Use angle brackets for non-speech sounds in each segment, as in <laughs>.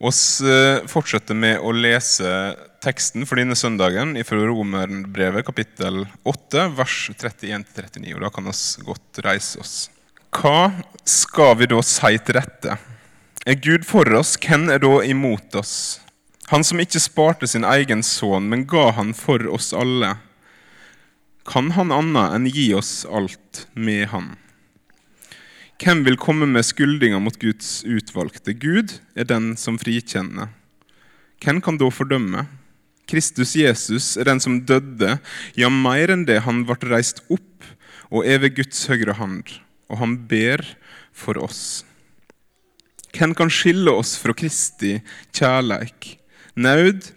oss eh, fortsetter med å lese teksten for denne søndagen fra Romerbrevet kapittel 8, vers 31-39. og Da kan vi godt reise oss. Hva skal vi da si til dette? Er Gud for oss, hvem er da imot oss? Han som ikke sparte sin egen sønn, men ga han for oss alle. Kan han annet enn gi oss alt med han? Hvem vil komme med skyldinga mot Guds utvalgte? Gud er den som frikjenner. Hvem kan da fordømme? Kristus Jesus er den som døde, ja, mer enn det, han ble reist opp og er ved Guds høyre hand, og han ber for oss. Hvem kan skille oss fra Kristi kjærleik? Naud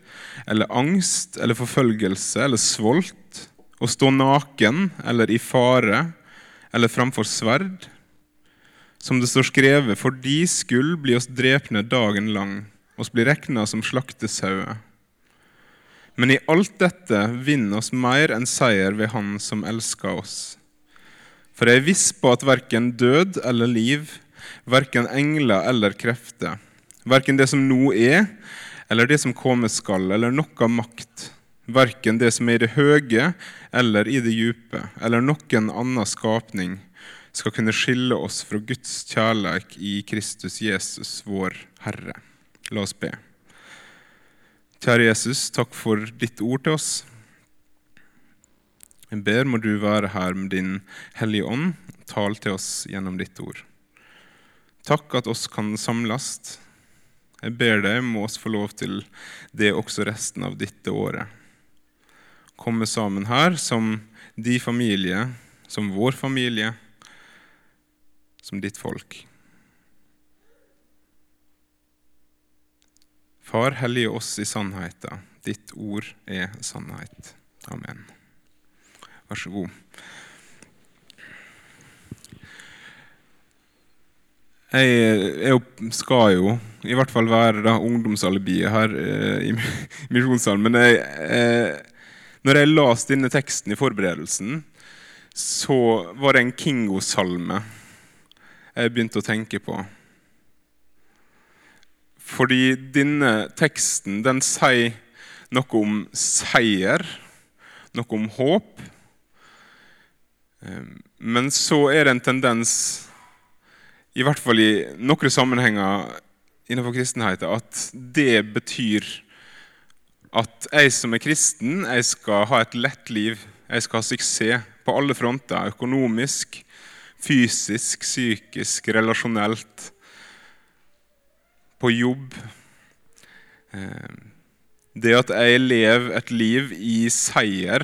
eller angst eller forfølgelse eller svolt? Å stå naken eller i fare eller framfor sverd? Som det står skrevet, for de skulle bli oss drepne dagen lang, oss blir regna som slaktesauer. Men i alt dette vinner oss mer enn seier ved Han som elsker oss. For jeg er viss på at verken død eller liv, verken engler eller krefter, verken det som nå er, eller det som komme skal, eller noe makt, verken det som er i det høye eller i det djupe, eller noen annen skapning, skal kunne skille oss fra Guds kjærleik i Kristus Jesus, vår Herre. La oss be. Kjære Jesus, takk for ditt ord til oss. Jeg ber må du være her med din Hellige Ånd, tal til oss gjennom ditt ord. Takk at oss kan samles. Jeg ber deg må oss få lov til det også resten av dette året. Komme sammen her som de familie, som vår familie, som ditt folk. Far, hellige oss i sannheten. Ditt ord er sannhet. Amen. Vær så god. Jeg, skal jo i hvert fall være da, ungdomsalibiet her eh, <laughs> i misjonssalen. Men jeg, eh, når jeg leste denne teksten i forberedelsen, så var det en Kingo-salme jeg begynte å tenke på. Fordi denne teksten den sier noe om seier, noe om håp. Ehm, men så er det en tendens, i hvert fall i noen sammenhenger innenfor kristenheten, at det betyr at jeg som er kristen, jeg skal ha et lett liv. Jeg skal ha suksess på alle fronter. Økonomisk, fysisk, psykisk, relasjonelt, på jobb. Eh, det at jeg lever et liv i seier,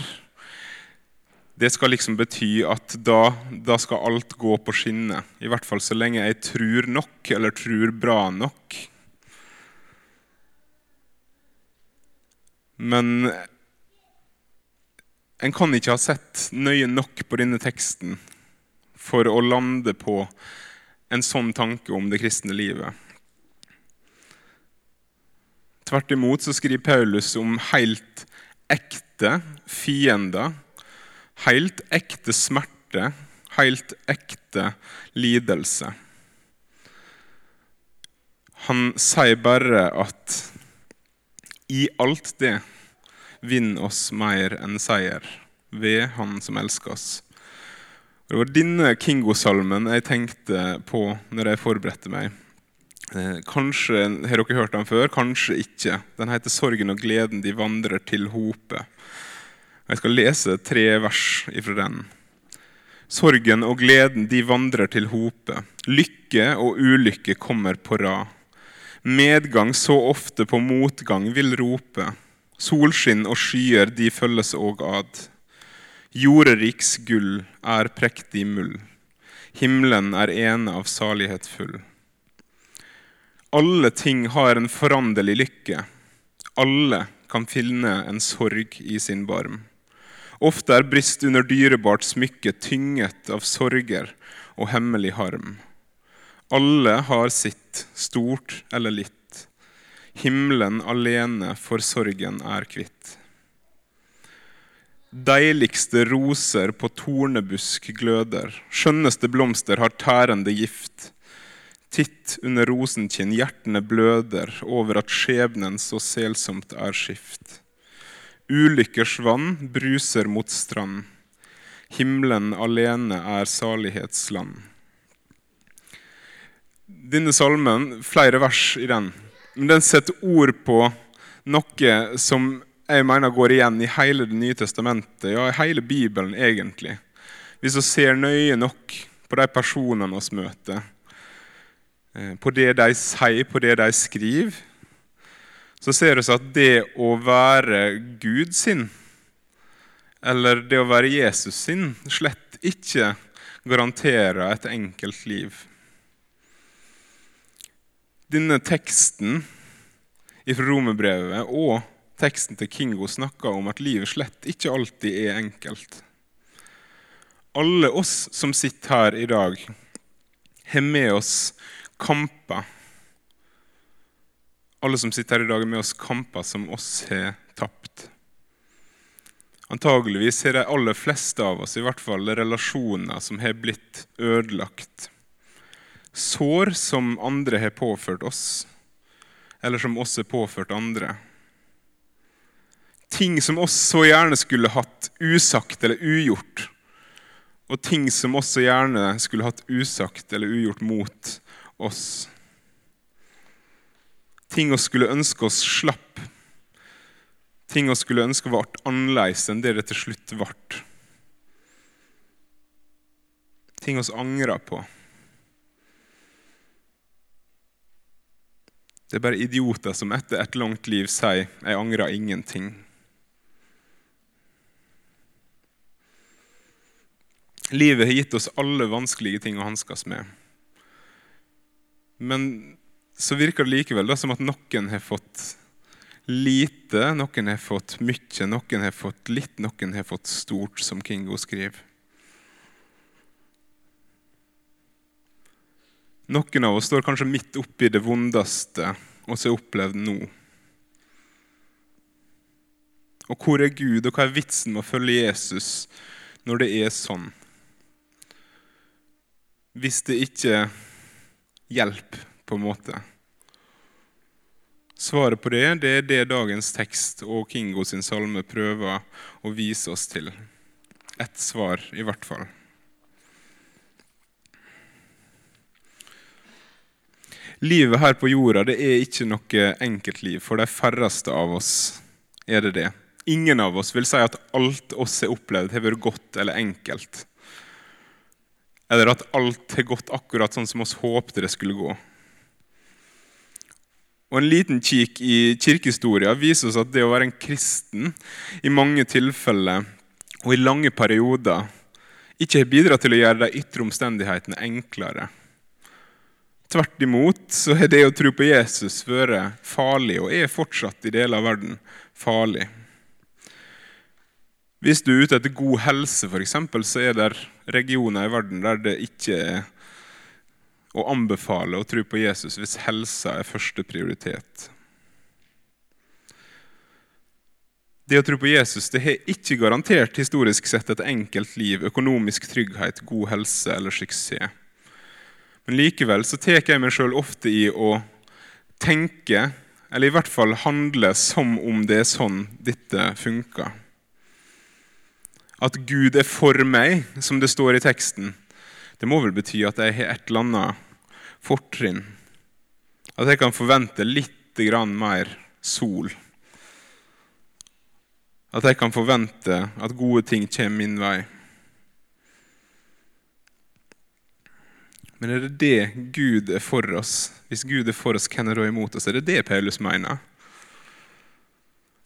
det skal liksom bety at da, da, skal alt gå på skinner. I hvert fall så lenge jeg tror nok, eller tror bra nok. Men en kan ikke ha sett nøye nok på denne teksten for å lande på en sånn tanke om det kristne livet. Tvert imot så skriver Paulus om helt ekte fiender, helt ekte smerte, helt ekte lidelse. Han sier bare at i alt det vinner oss mer enn seier ved Han som elsker oss. Det var denne Kingo-salmen jeg tenkte på når jeg forberedte meg. Eh, kanskje har dere hørt den før, kanskje ikke. Den heter 'Sorgen og gleden de vandrer til hopet'. Jeg skal lese tre vers ifra den. Sorgen og gleden de vandrer til hopet. Lykke og ulykke kommer på rad. Medgang så ofte på motgang vil rope. Solskinn og skyer de følges òg ad. Jorderiks gull er prektig mull. Himmelen er ene av salighet full. Alle ting har en foranderlig lykke. Alle kan finne en sorg i sin barm. Ofte er bryst under dyrebart smykke tynget av sorger og hemmelig harm. Alle har sitt, stort eller litt. Himmelen alene for sorgen er kvitt. Deiligste roser på tornebusk gløder, skjønneste blomster har tærende gift. Titt under rosenkinn, hjertene bløder over at skjebnen så selsomt er skift. Ulykkers vann bruser mot strand. Himmelen alene er salighetsland. Denne salmen, flere vers i den, men den setter ord på noe som jeg mener går igjen i hele Det nye testamentet, ja, i hele Bibelen egentlig. Hvis vi ser nøye nok på de personene vi møter, eh, på det de sier, på det de skriver, så ser vi at det å være Gud sin, eller det å være Jesus sin, slett ikke garanterer et enkelt liv. Denne teksten fra romerbrevet og teksten til Kingo snakker om at livet slett ikke alltid er enkelt. Alle oss som sitter her i dag, har med oss kamper. Alle som sitter her i dag, har med oss kamper som oss har tapt. Antageligvis har de aller fleste av oss i hvert fall relasjoner som har blitt ødelagt. Sår som andre har påført oss, eller som oss har påført andre ting som oss så gjerne skulle hatt usagt eller ugjort, og ting som også gjerne skulle hatt usagt eller ugjort mot oss. Ting vi skulle ønske oss slapp. Ting vi skulle ønske ble annerledes enn det det til slutt ble. Ting vi angrer på. Det er bare idioter som etter et langt liv sier 'jeg angrer ingenting'. Livet har gitt oss alle vanskelige ting å hanskes med. Men så virker det likevel da, som at noen har fått lite, noen har fått mye, noen har fått litt, noen har fått stort, som Kingo skriver. Noen av oss står kanskje midt oppi det vondeste vi har opplevd nå. Og hvor er Gud, og hva er vitsen med å følge Jesus når det er sånn? Hvis det ikke hjelper, på en måte? Svaret på det, det er det dagens tekst og Kingo sin salme prøver å vise oss til. Ett svar, i hvert fall. Livet her på jorda det er ikke noe enkeltliv. For de færreste av oss er det det. Ingen av oss vil si at alt oss har opplevd, har vært godt eller enkelt eller at alt har gått akkurat sånn som oss håpte det skulle gå. Og En liten kikk i kirkehistoria viser oss at det å være en kristen i mange tilfeller og i lange perioder ikke har bidratt til å gjøre de ytre omstendighetene enklere. Tvert imot så har det å tro på Jesus vært farlig, og er fortsatt i deler av verden farlig. Hvis du er ute etter god helse, f.eks., så er det regioner i verden der det ikke er å anbefale å tro på Jesus hvis helsa er første prioritet. Det å tro på Jesus det har ikke garantert historisk sett et enkelt liv, økonomisk trygghet, god helse eller suksess. Men likevel så tar jeg meg sjøl ofte i å tenke, eller i hvert fall handle, som om det er sånn dette funker at Gud er for meg, som det står i teksten, det må vel bety at jeg har et eller annet fortrinn. At jeg kan forvente litt mer sol. At jeg kan forvente at gode ting kommer min vei. Men er det det Gud er for oss? Hvis Gud er for oss, hvem er da imot oss? Er det det Paulus mener?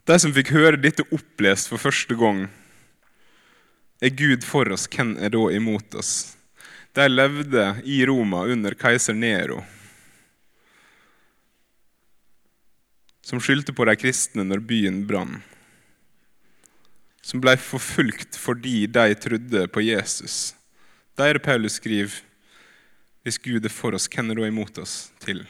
De som fikk høre dette opplest for første gang, er Gud for oss, hvem er da imot oss? De levde i Roma under keiser Nero, som skyldte på de kristne når byen brann. Som ble forfulgt fordi de trodde på Jesus. Der Paulus skriver hvis Gud er for oss, hvem er da imot oss til?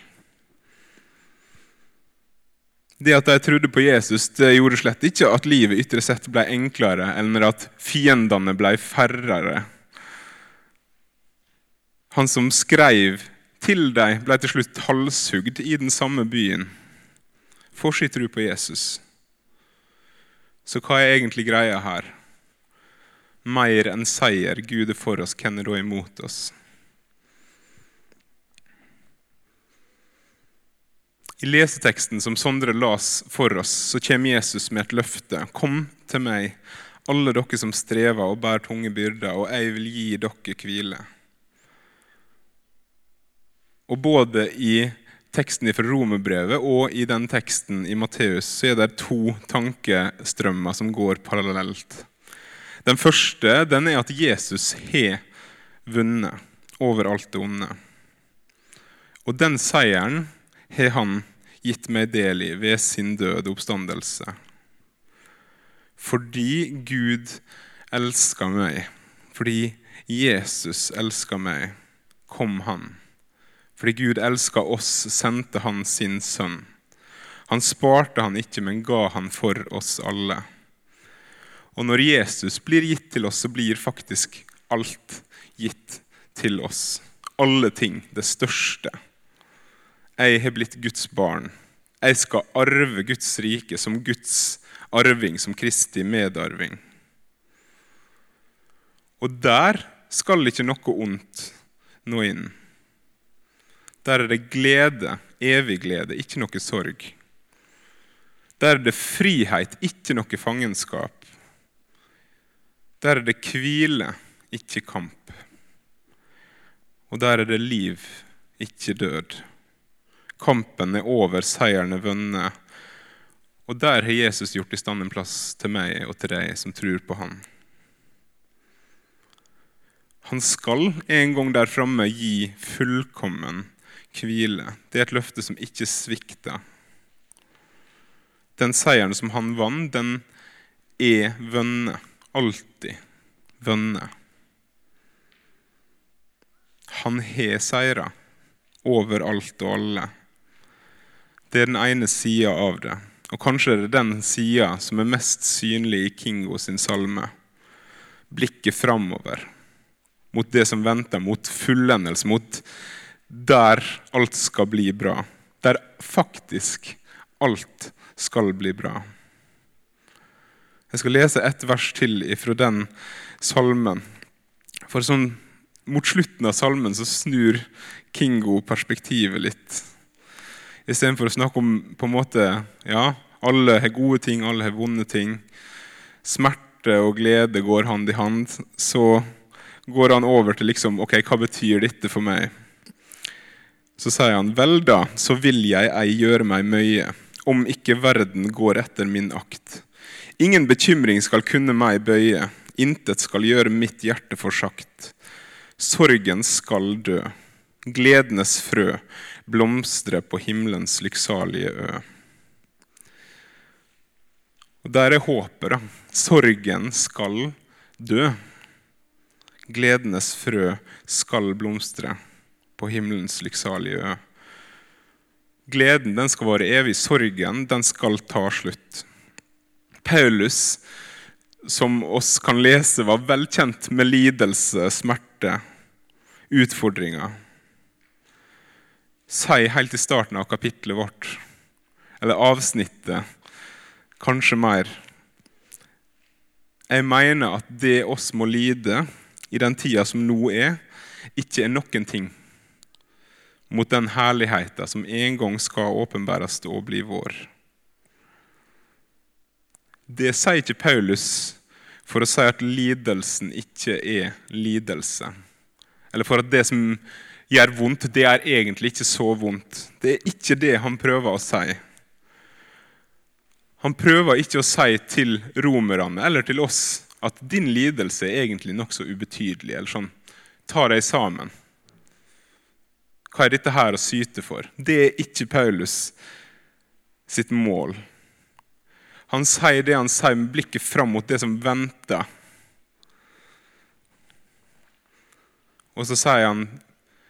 Det at de trodde på Jesus, det gjorde slett ikke at livet ytre sett ble enklere, eller at fiendene ble færre. Han som skrev til dem, ble til slutt halshugd i den samme byen for sin tro på Jesus. Så hva er egentlig greia her? Mer enn seier. Gud er for oss, hvem er da imot oss? I leseteksten som Sondre las for oss, så kommer Jesus med et løfte. Kom til meg, alle dere som strever og bærer tunge byrder, og jeg vil gi dere hvile. Og både i teksten fra Romerbrevet og i den teksten i Matteus så er det to tankestrømmer som går parallelt. Den første den er at Jesus har vunnet over alt det onde. Og den seieren har han gitt meg del i ved sin døde oppstandelse. Fordi Gud elsker meg, fordi Jesus elsker meg, kom han. Fordi Gud elska oss, sendte han sin sønn. Han sparte han ikke, men ga han for oss alle. Og når Jesus blir gitt til oss, så blir faktisk alt gitt til oss. Alle ting. Det største. Jeg har blitt Guds barn. Jeg skal arve Guds rike som Guds arving, som Kristi medarving. Og der skal ikke noe ondt nå inn. Der er det glede, evig glede, ikke noe sorg. Der er det frihet, ikke noe fangenskap. Der er det hvile, ikke kamp. Og der er det liv, ikke død. Kampen er over, seieren er vunnet. Og der har Jesus gjort i stand en plass til meg og til deg som tror på Han. Han skal en gang der framme gi fullkommen hvile. Det er et løfte som ikke svikter. Den seieren som han vant, den er vunnet. Alltid vunnet. Han har seira over alt og alle. Det er den ene sida av det. Og kanskje er det den sida som er mest synlig i Kingo sin salme. Blikket framover, mot det som venter, mot fullendelse, mot der alt skal bli bra. Der faktisk alt skal bli bra. Jeg skal lese ett vers til fra den salmen. For sånn, Mot slutten av salmen så snur Kingo perspektivet litt. Istedenfor å snakke om på en måte, ja, alle har gode ting, alle har vonde ting. Smerte og glede går hand i hand. Så går han over til liksom, ok, hva betyr dette for meg? Så sier han, vel da, så vil jeg ei gjøre meg møye, om ikke verden går etter min akt. Ingen bekymring skal kunne meg bøye, intet skal gjøre mitt hjerte forsagt. Sorgen skal dø, gledenes frø blomstre på himmelens lykksalige ø. Og Der er håpet. da. Sorgen skal dø. Gledenes frø skal blomstre på himmelens lykksalige ø. Gleden den skal vare evig. Sorgen den skal ta slutt. Paulus, som oss kan lese, var velkjent med lidelse, smerte, utfordringer sier helt i starten av kapittelet vårt, eller avsnittet, kanskje mer Jeg mener at det oss må lide i den tida som nå er, ikke er noen ting mot den herligheten som en gang skal åpenbæres og bli vår. Det sier ikke Paulus for å si at lidelsen ikke er lidelse, eller for at det som gjør vondt, det er egentlig ikke så vondt. Det er ikke det han prøver å si. Han prøver ikke å si til romerne eller til oss at din lidelse er egentlig nokså ubetydelig. eller sånn, Ta deg sammen. Hva er dette her å syte for? Det er ikke Paulus sitt mål. Han sier det han sier med blikket fram mot det som venter. Og så sier han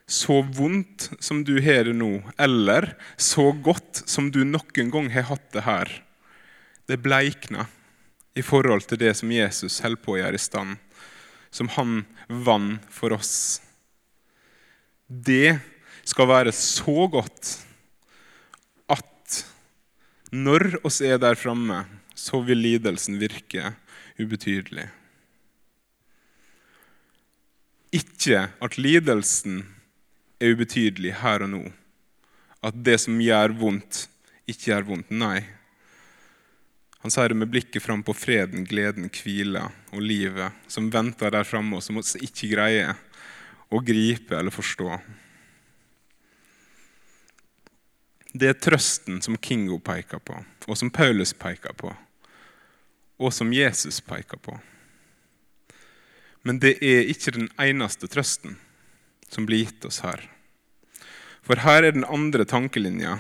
så vondt som du har det nå, eller så godt som du noen gang har hatt det her, det bleikner i forhold til det som Jesus holder på å gjøre i stand, som han vant for oss. Det skal være så godt at når oss er der framme, så vil lidelsen virke ubetydelig. Ikke at lidelsen er ubetydelig her og nå. At det som gjør vondt, ikke gjør vondt. Nei. Han sier det med blikket fram på freden, gleden, hvila og livet som venter der framme, og som vi ikke greier å gripe eller forstå. Det er trøsten som Kingo peker på, og som Paulus peker på, og som Jesus peker på. Men det er ikke den eneste trøsten som blir gitt oss her. For her er den andre tankelinja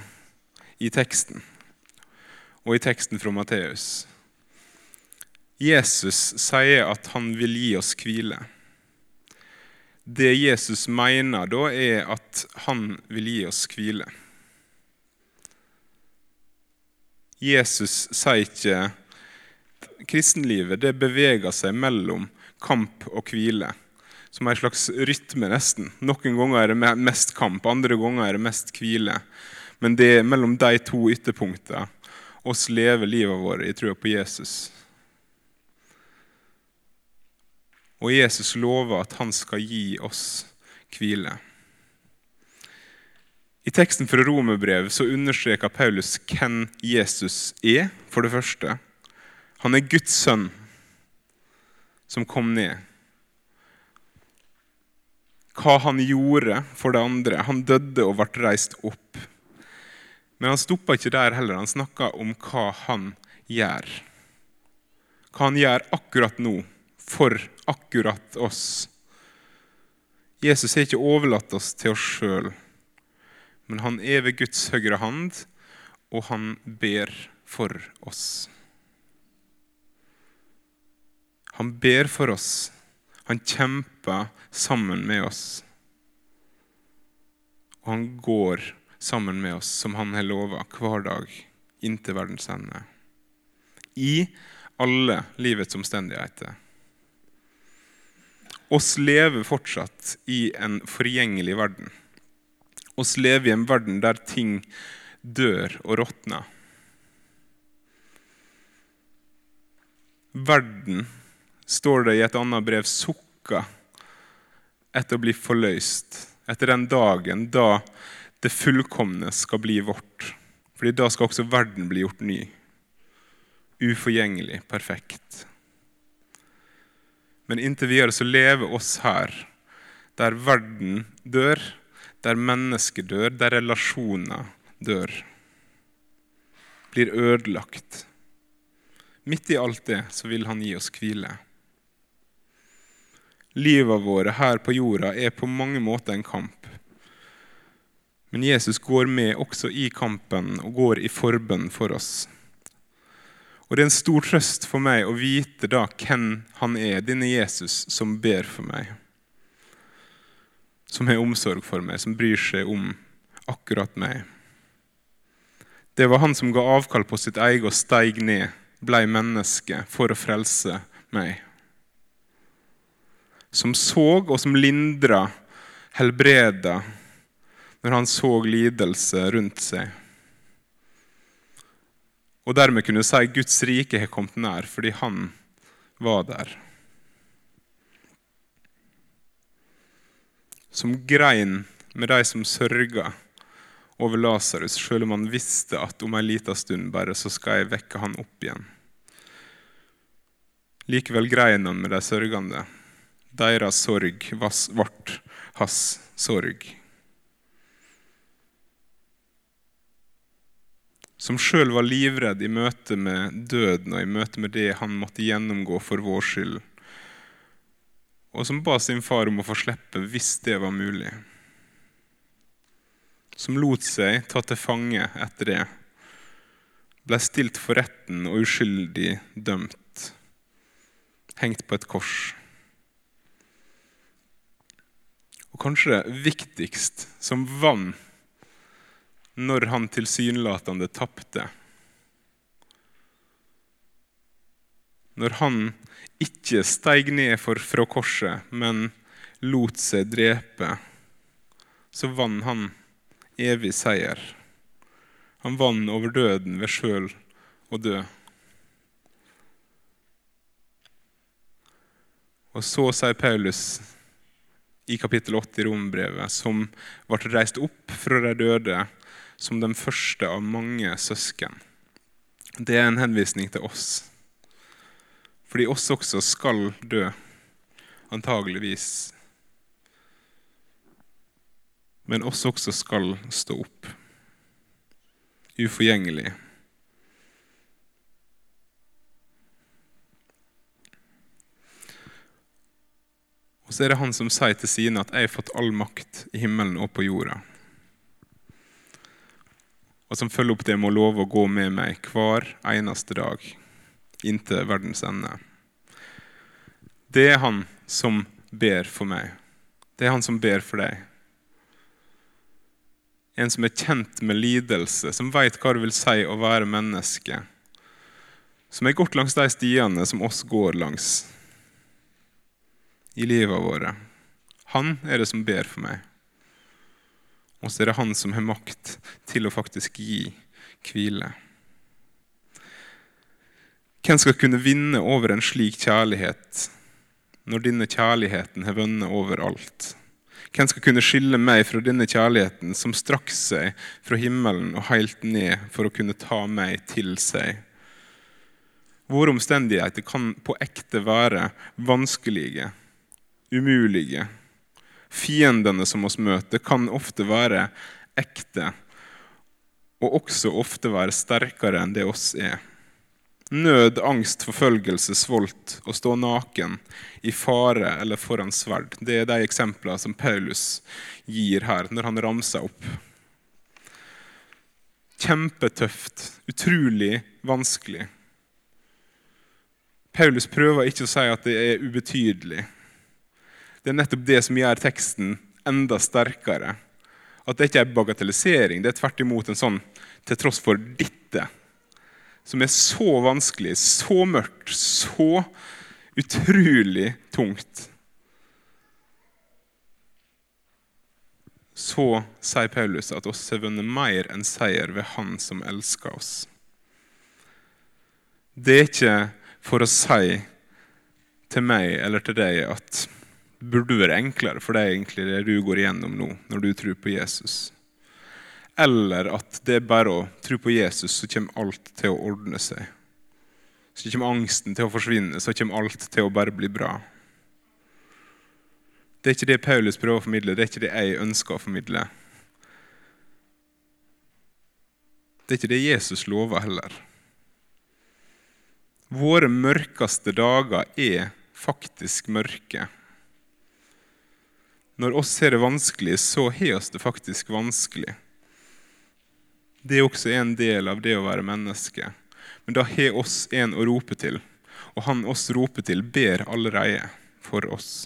i teksten, og i teksten fra Matteus. Jesus sier at han vil gi oss hvile. Det Jesus mener da, er at han vil gi oss hvile. Jesus sier ikke kristenlivet det beveger seg mellom kamp og hvile. Som en slags rytme, nesten. Noen ganger er det mest kamp, andre ganger er det mest hvile. Men det er mellom de to ytterpunktene oss lever livet vårt i trua på Jesus. Og Jesus lover at han skal gi oss hvile. I teksten fra Romerbrevet så understreker Paulus hvem Jesus er, for det første. Han er Guds sønn som kom ned. Hva han gjorde for det andre. Han døde og ble reist opp. Men han stoppa ikke der heller. Han snakka om hva han gjør. Hva han gjør akkurat nå, for akkurat oss. Jesus har ikke overlatt oss til oss sjøl men han er ved Guds høyre hand, og han ber for oss. Han ber for oss. Han kjemper sammen med oss. Og han går sammen med oss, som han har lova, hver dag inntil verdens ende. I alle livets omstendigheter. Oss lever fortsatt i en forgjengelig verden oss lever i en verden der ting dør og råtner. Verden, står det i et annet brev, sukka etter å bli forløst. Etter den dagen da det fullkomne skal bli vårt. Fordi da skal også verden bli gjort ny. Uforgjengelig, perfekt. Men inntil videre så lever oss her, der verden dør, der mennesker dør, der relasjoner dør, blir ødelagt. Midt i alt det så vil han gi oss hvile. Livet våre her på jorda er på mange måter en kamp. Men Jesus går med også i kampen og går i forbønn for oss. Og Det er en stor trøst for meg å vite da hvem han er, denne Jesus som ber for meg som har omsorg for meg, som bryr seg om akkurat meg. Det var han som ga avkall på sitt eget og steig ned, blei menneske for å frelse meg. Som så og som lindra, helbreda, når han så lidelse rundt seg. Og dermed kunne si Guds rike har kommet nær fordi han var der. som grein med de som sørga over Lasarus, sjøl om han visste at om ei lita stund bare så skal jeg vekke han opp igjen. Likevel grein han med de sørgende. Deres sorg ble hans sorg. Som sjøl var livredd i møte med døden og i møte med det han måtte gjennomgå for vår skyld og som ba sin far om å få slippe hvis det var mulig. Som lot seg ta til fange etter det. Ble stilt for retten og uskyldig dømt. Hengt på et kors. Og kanskje viktigst som vann når han tilsynelatende tapte. Når han ikke steig ned for, fra korset, men lot seg drepe, så vann han evig seier. Han vann over døden ved sjøl å dø. Og så sier Paulus i kapittel 8 i Rombrevet, som ble reist opp fra de døde som den første av mange søsken. Det er en henvisning til oss. Fordi oss også skal dø, antageligvis. Men oss også skal stå opp. Uforgjengelig. Og så er det han som sier til sine at 'jeg har fått all makt i himmelen og på jorda'. Og som følger opp det med å love å gå med meg hver eneste dag inntil verdens ende. Det er han som ber for meg. Det er han som ber for deg. En som er kjent med lidelse, som veit hva det vil si å være menneske. Som har gått langs de stiene som oss går langs i livet våre. Han er det som ber for meg. Og så er det han som har makt til å faktisk gi hvile. Hvem skal kunne vinne over en slik kjærlighet når denne kjærligheten har vunnet over alt? Hvem skal kunne skille meg fra denne kjærligheten som strakk seg fra himmelen og helt ned for å kunne ta meg til seg? Våre omstendigheter kan på ekte være vanskelige, umulige. Fiendene som oss møter, kan ofte være ekte, og også ofte være sterkere enn det oss er. Nød, angst, forfølgelse, svolt, å stå naken, i fare eller foran sverd. Det er de eksemplene som Paulus gir her når han ramser opp. Kjempetøft, utrolig vanskelig. Paulus prøver ikke å si at det er ubetydelig. Det er nettopp det som gjør teksten enda sterkere. At det ikke er bagatellisering, det er tvert imot en sånn til tross for dette, som er så vanskelig, så mørkt, så utrolig tungt. Så sier Paulus at oss har vunnet mer enn seier ved Han som elsker oss. Det er ikke for å si til meg eller til deg at burde være enklere for deg egentlig det du går igjennom nå, når du tror på Jesus. Eller at det er bare å tro på Jesus, så kommer alt til å ordne seg. Så kommer angsten til å forsvinne, så kommer alt til å bare bli bra. Det er ikke det Paulus prøver å formidle, det er ikke det jeg ønsker å formidle. Det er ikke det Jesus lover heller. Våre mørkeste dager er faktisk mørke. Når oss ser det vanskelig, så har oss det faktisk vanskelig. Det er også en del av det å være menneske. Men da har oss en å rope til, og han oss roper til, ber allerede for oss.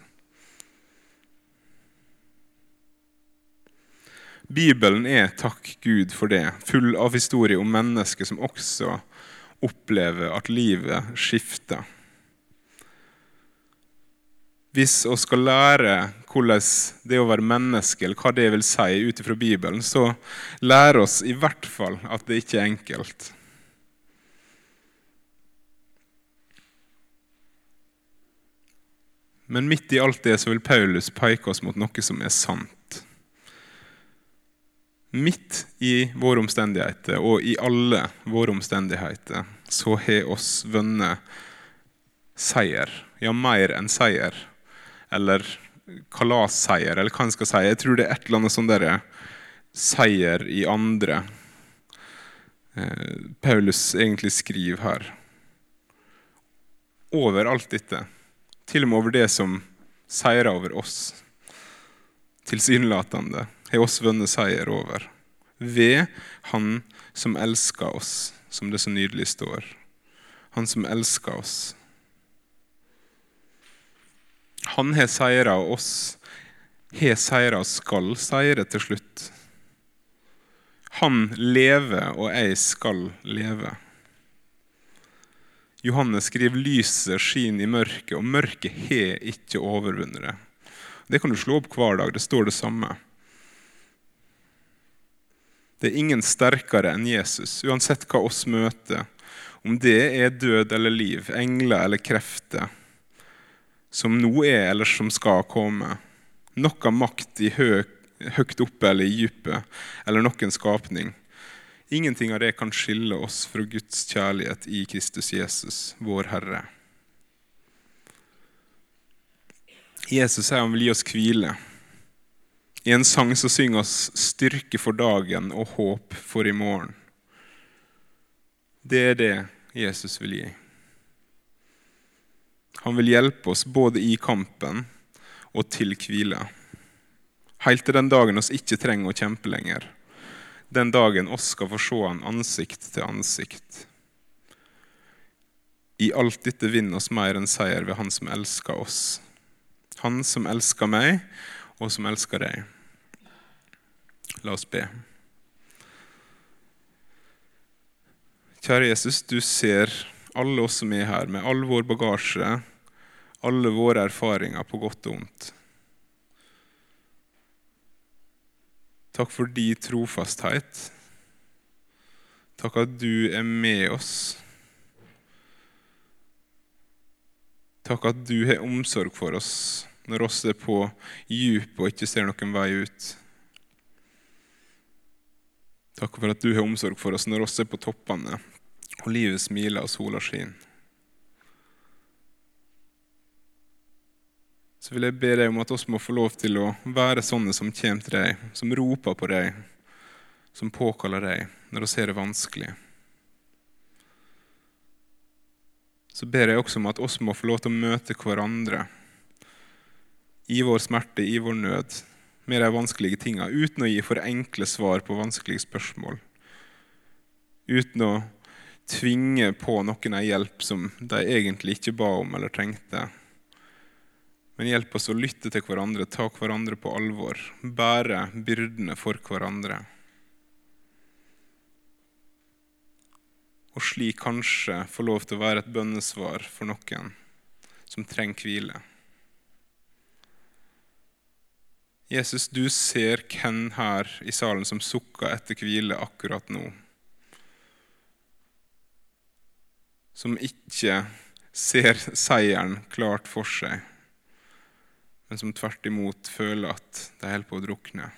Bibelen er, takk Gud for det, full av historier om mennesker som også opplever at livet skifter. Hvis vi skal lære hvordan det å være menneske, eller hva det vil si ut fra Bibelen, så lærer oss i hvert fall at det ikke er enkelt. Men midt i alt det så vil Paulus peke oss mot noe som er sant. Midt i våre omstendigheter, og i alle våre omstendigheter, så har oss vunnet seier. Ja, mer enn seier eller kalasseier, eller hva en skal si. Jeg tror det er et eller annet sånn derre seier i andre eh, Paulus egentlig skriver her. Over alt dette. Til og med over det som seirer over oss. Tilsynelatende har oss vunnet seier over. Ved Han som elsker oss, som det så nydelig står. Han som elsker oss. Han har seira, oss har seira og skal seire til slutt. Han lever, og jeg skal leve. Johannes skriver lyset skinner i mørket, og mørket har ikke overvunnet det. Det kan du slå opp hver dag. Det står det samme. Det er ingen sterkere enn Jesus, uansett hva oss møter. Om det er død eller liv, engler eller krefter, som nå er eller som skal komme. Noe makt i hø høyt oppe eller i dypet, eller noen skapning. Ingenting av det kan skille oss fra Guds kjærlighet i Kristus Jesus, vår Herre. Jesus sier han vil gi oss hvile. I en sang så synger oss styrke for dagen og håp for i morgen. Det er det Jesus vil gi. Han vil hjelpe oss både i kampen og til hvile. Helt til den dagen oss ikke trenger å kjempe lenger. Den dagen oss skal få se han ansikt til ansikt. I alt dette vinner oss mer enn seier ved Han som elsker oss. Han som elsker meg, og som elsker deg. La oss be. Kjære Jesus, du ser alle oss som er her, med all vår bagasje, alle våre erfaringer på godt og vondt. Takk for din trofasthet. Takk at du er med oss. Takk at du har omsorg for oss når oss er på djupet og ikke ser noen vei ut. Takk for at du har omsorg for oss når oss er på toppene og livet smiler og sola skinner. Så vil jeg be deg om at oss må få lov til å være sånne som kommer til deg, som roper på deg, som påkaller deg når vi ser det vanskelig. Så ber jeg også om at oss må få lov til å møte hverandre i vår smerte, i vår nød, med de vanskelige tinga, uten å gi for enkle svar på vanskelige spørsmål. Uten å tvinge på noen ei hjelp som de egentlig ikke ba om eller trengte. Men hjelp oss å lytte til hverandre, ta hverandre på alvor, bære byrdene for hverandre. Og slik kanskje få lov til å være et bønnesvar for noen som trenger hvile. Jesus, du ser hvem her i salen som sukker etter hvile akkurat nå. Som ikke ser seieren klart for seg, men som tvert imot føler at de holder på å drukne.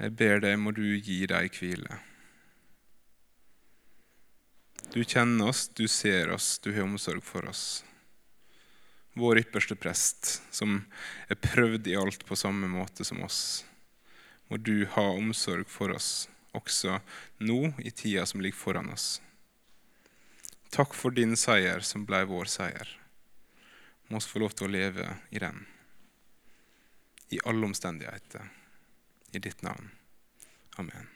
Jeg ber deg, må du gi dem hvile. Du kjenner oss, du ser oss, du har omsorg for oss vår ypperste prest, som er prøvd i alt på samme måte som oss. Må du ha omsorg for oss også nå i tida som ligger foran oss. Takk for din seier som ble vår seier. Må oss få lov til å leve i den. I alle omstendigheter. I ditt navn. Amen.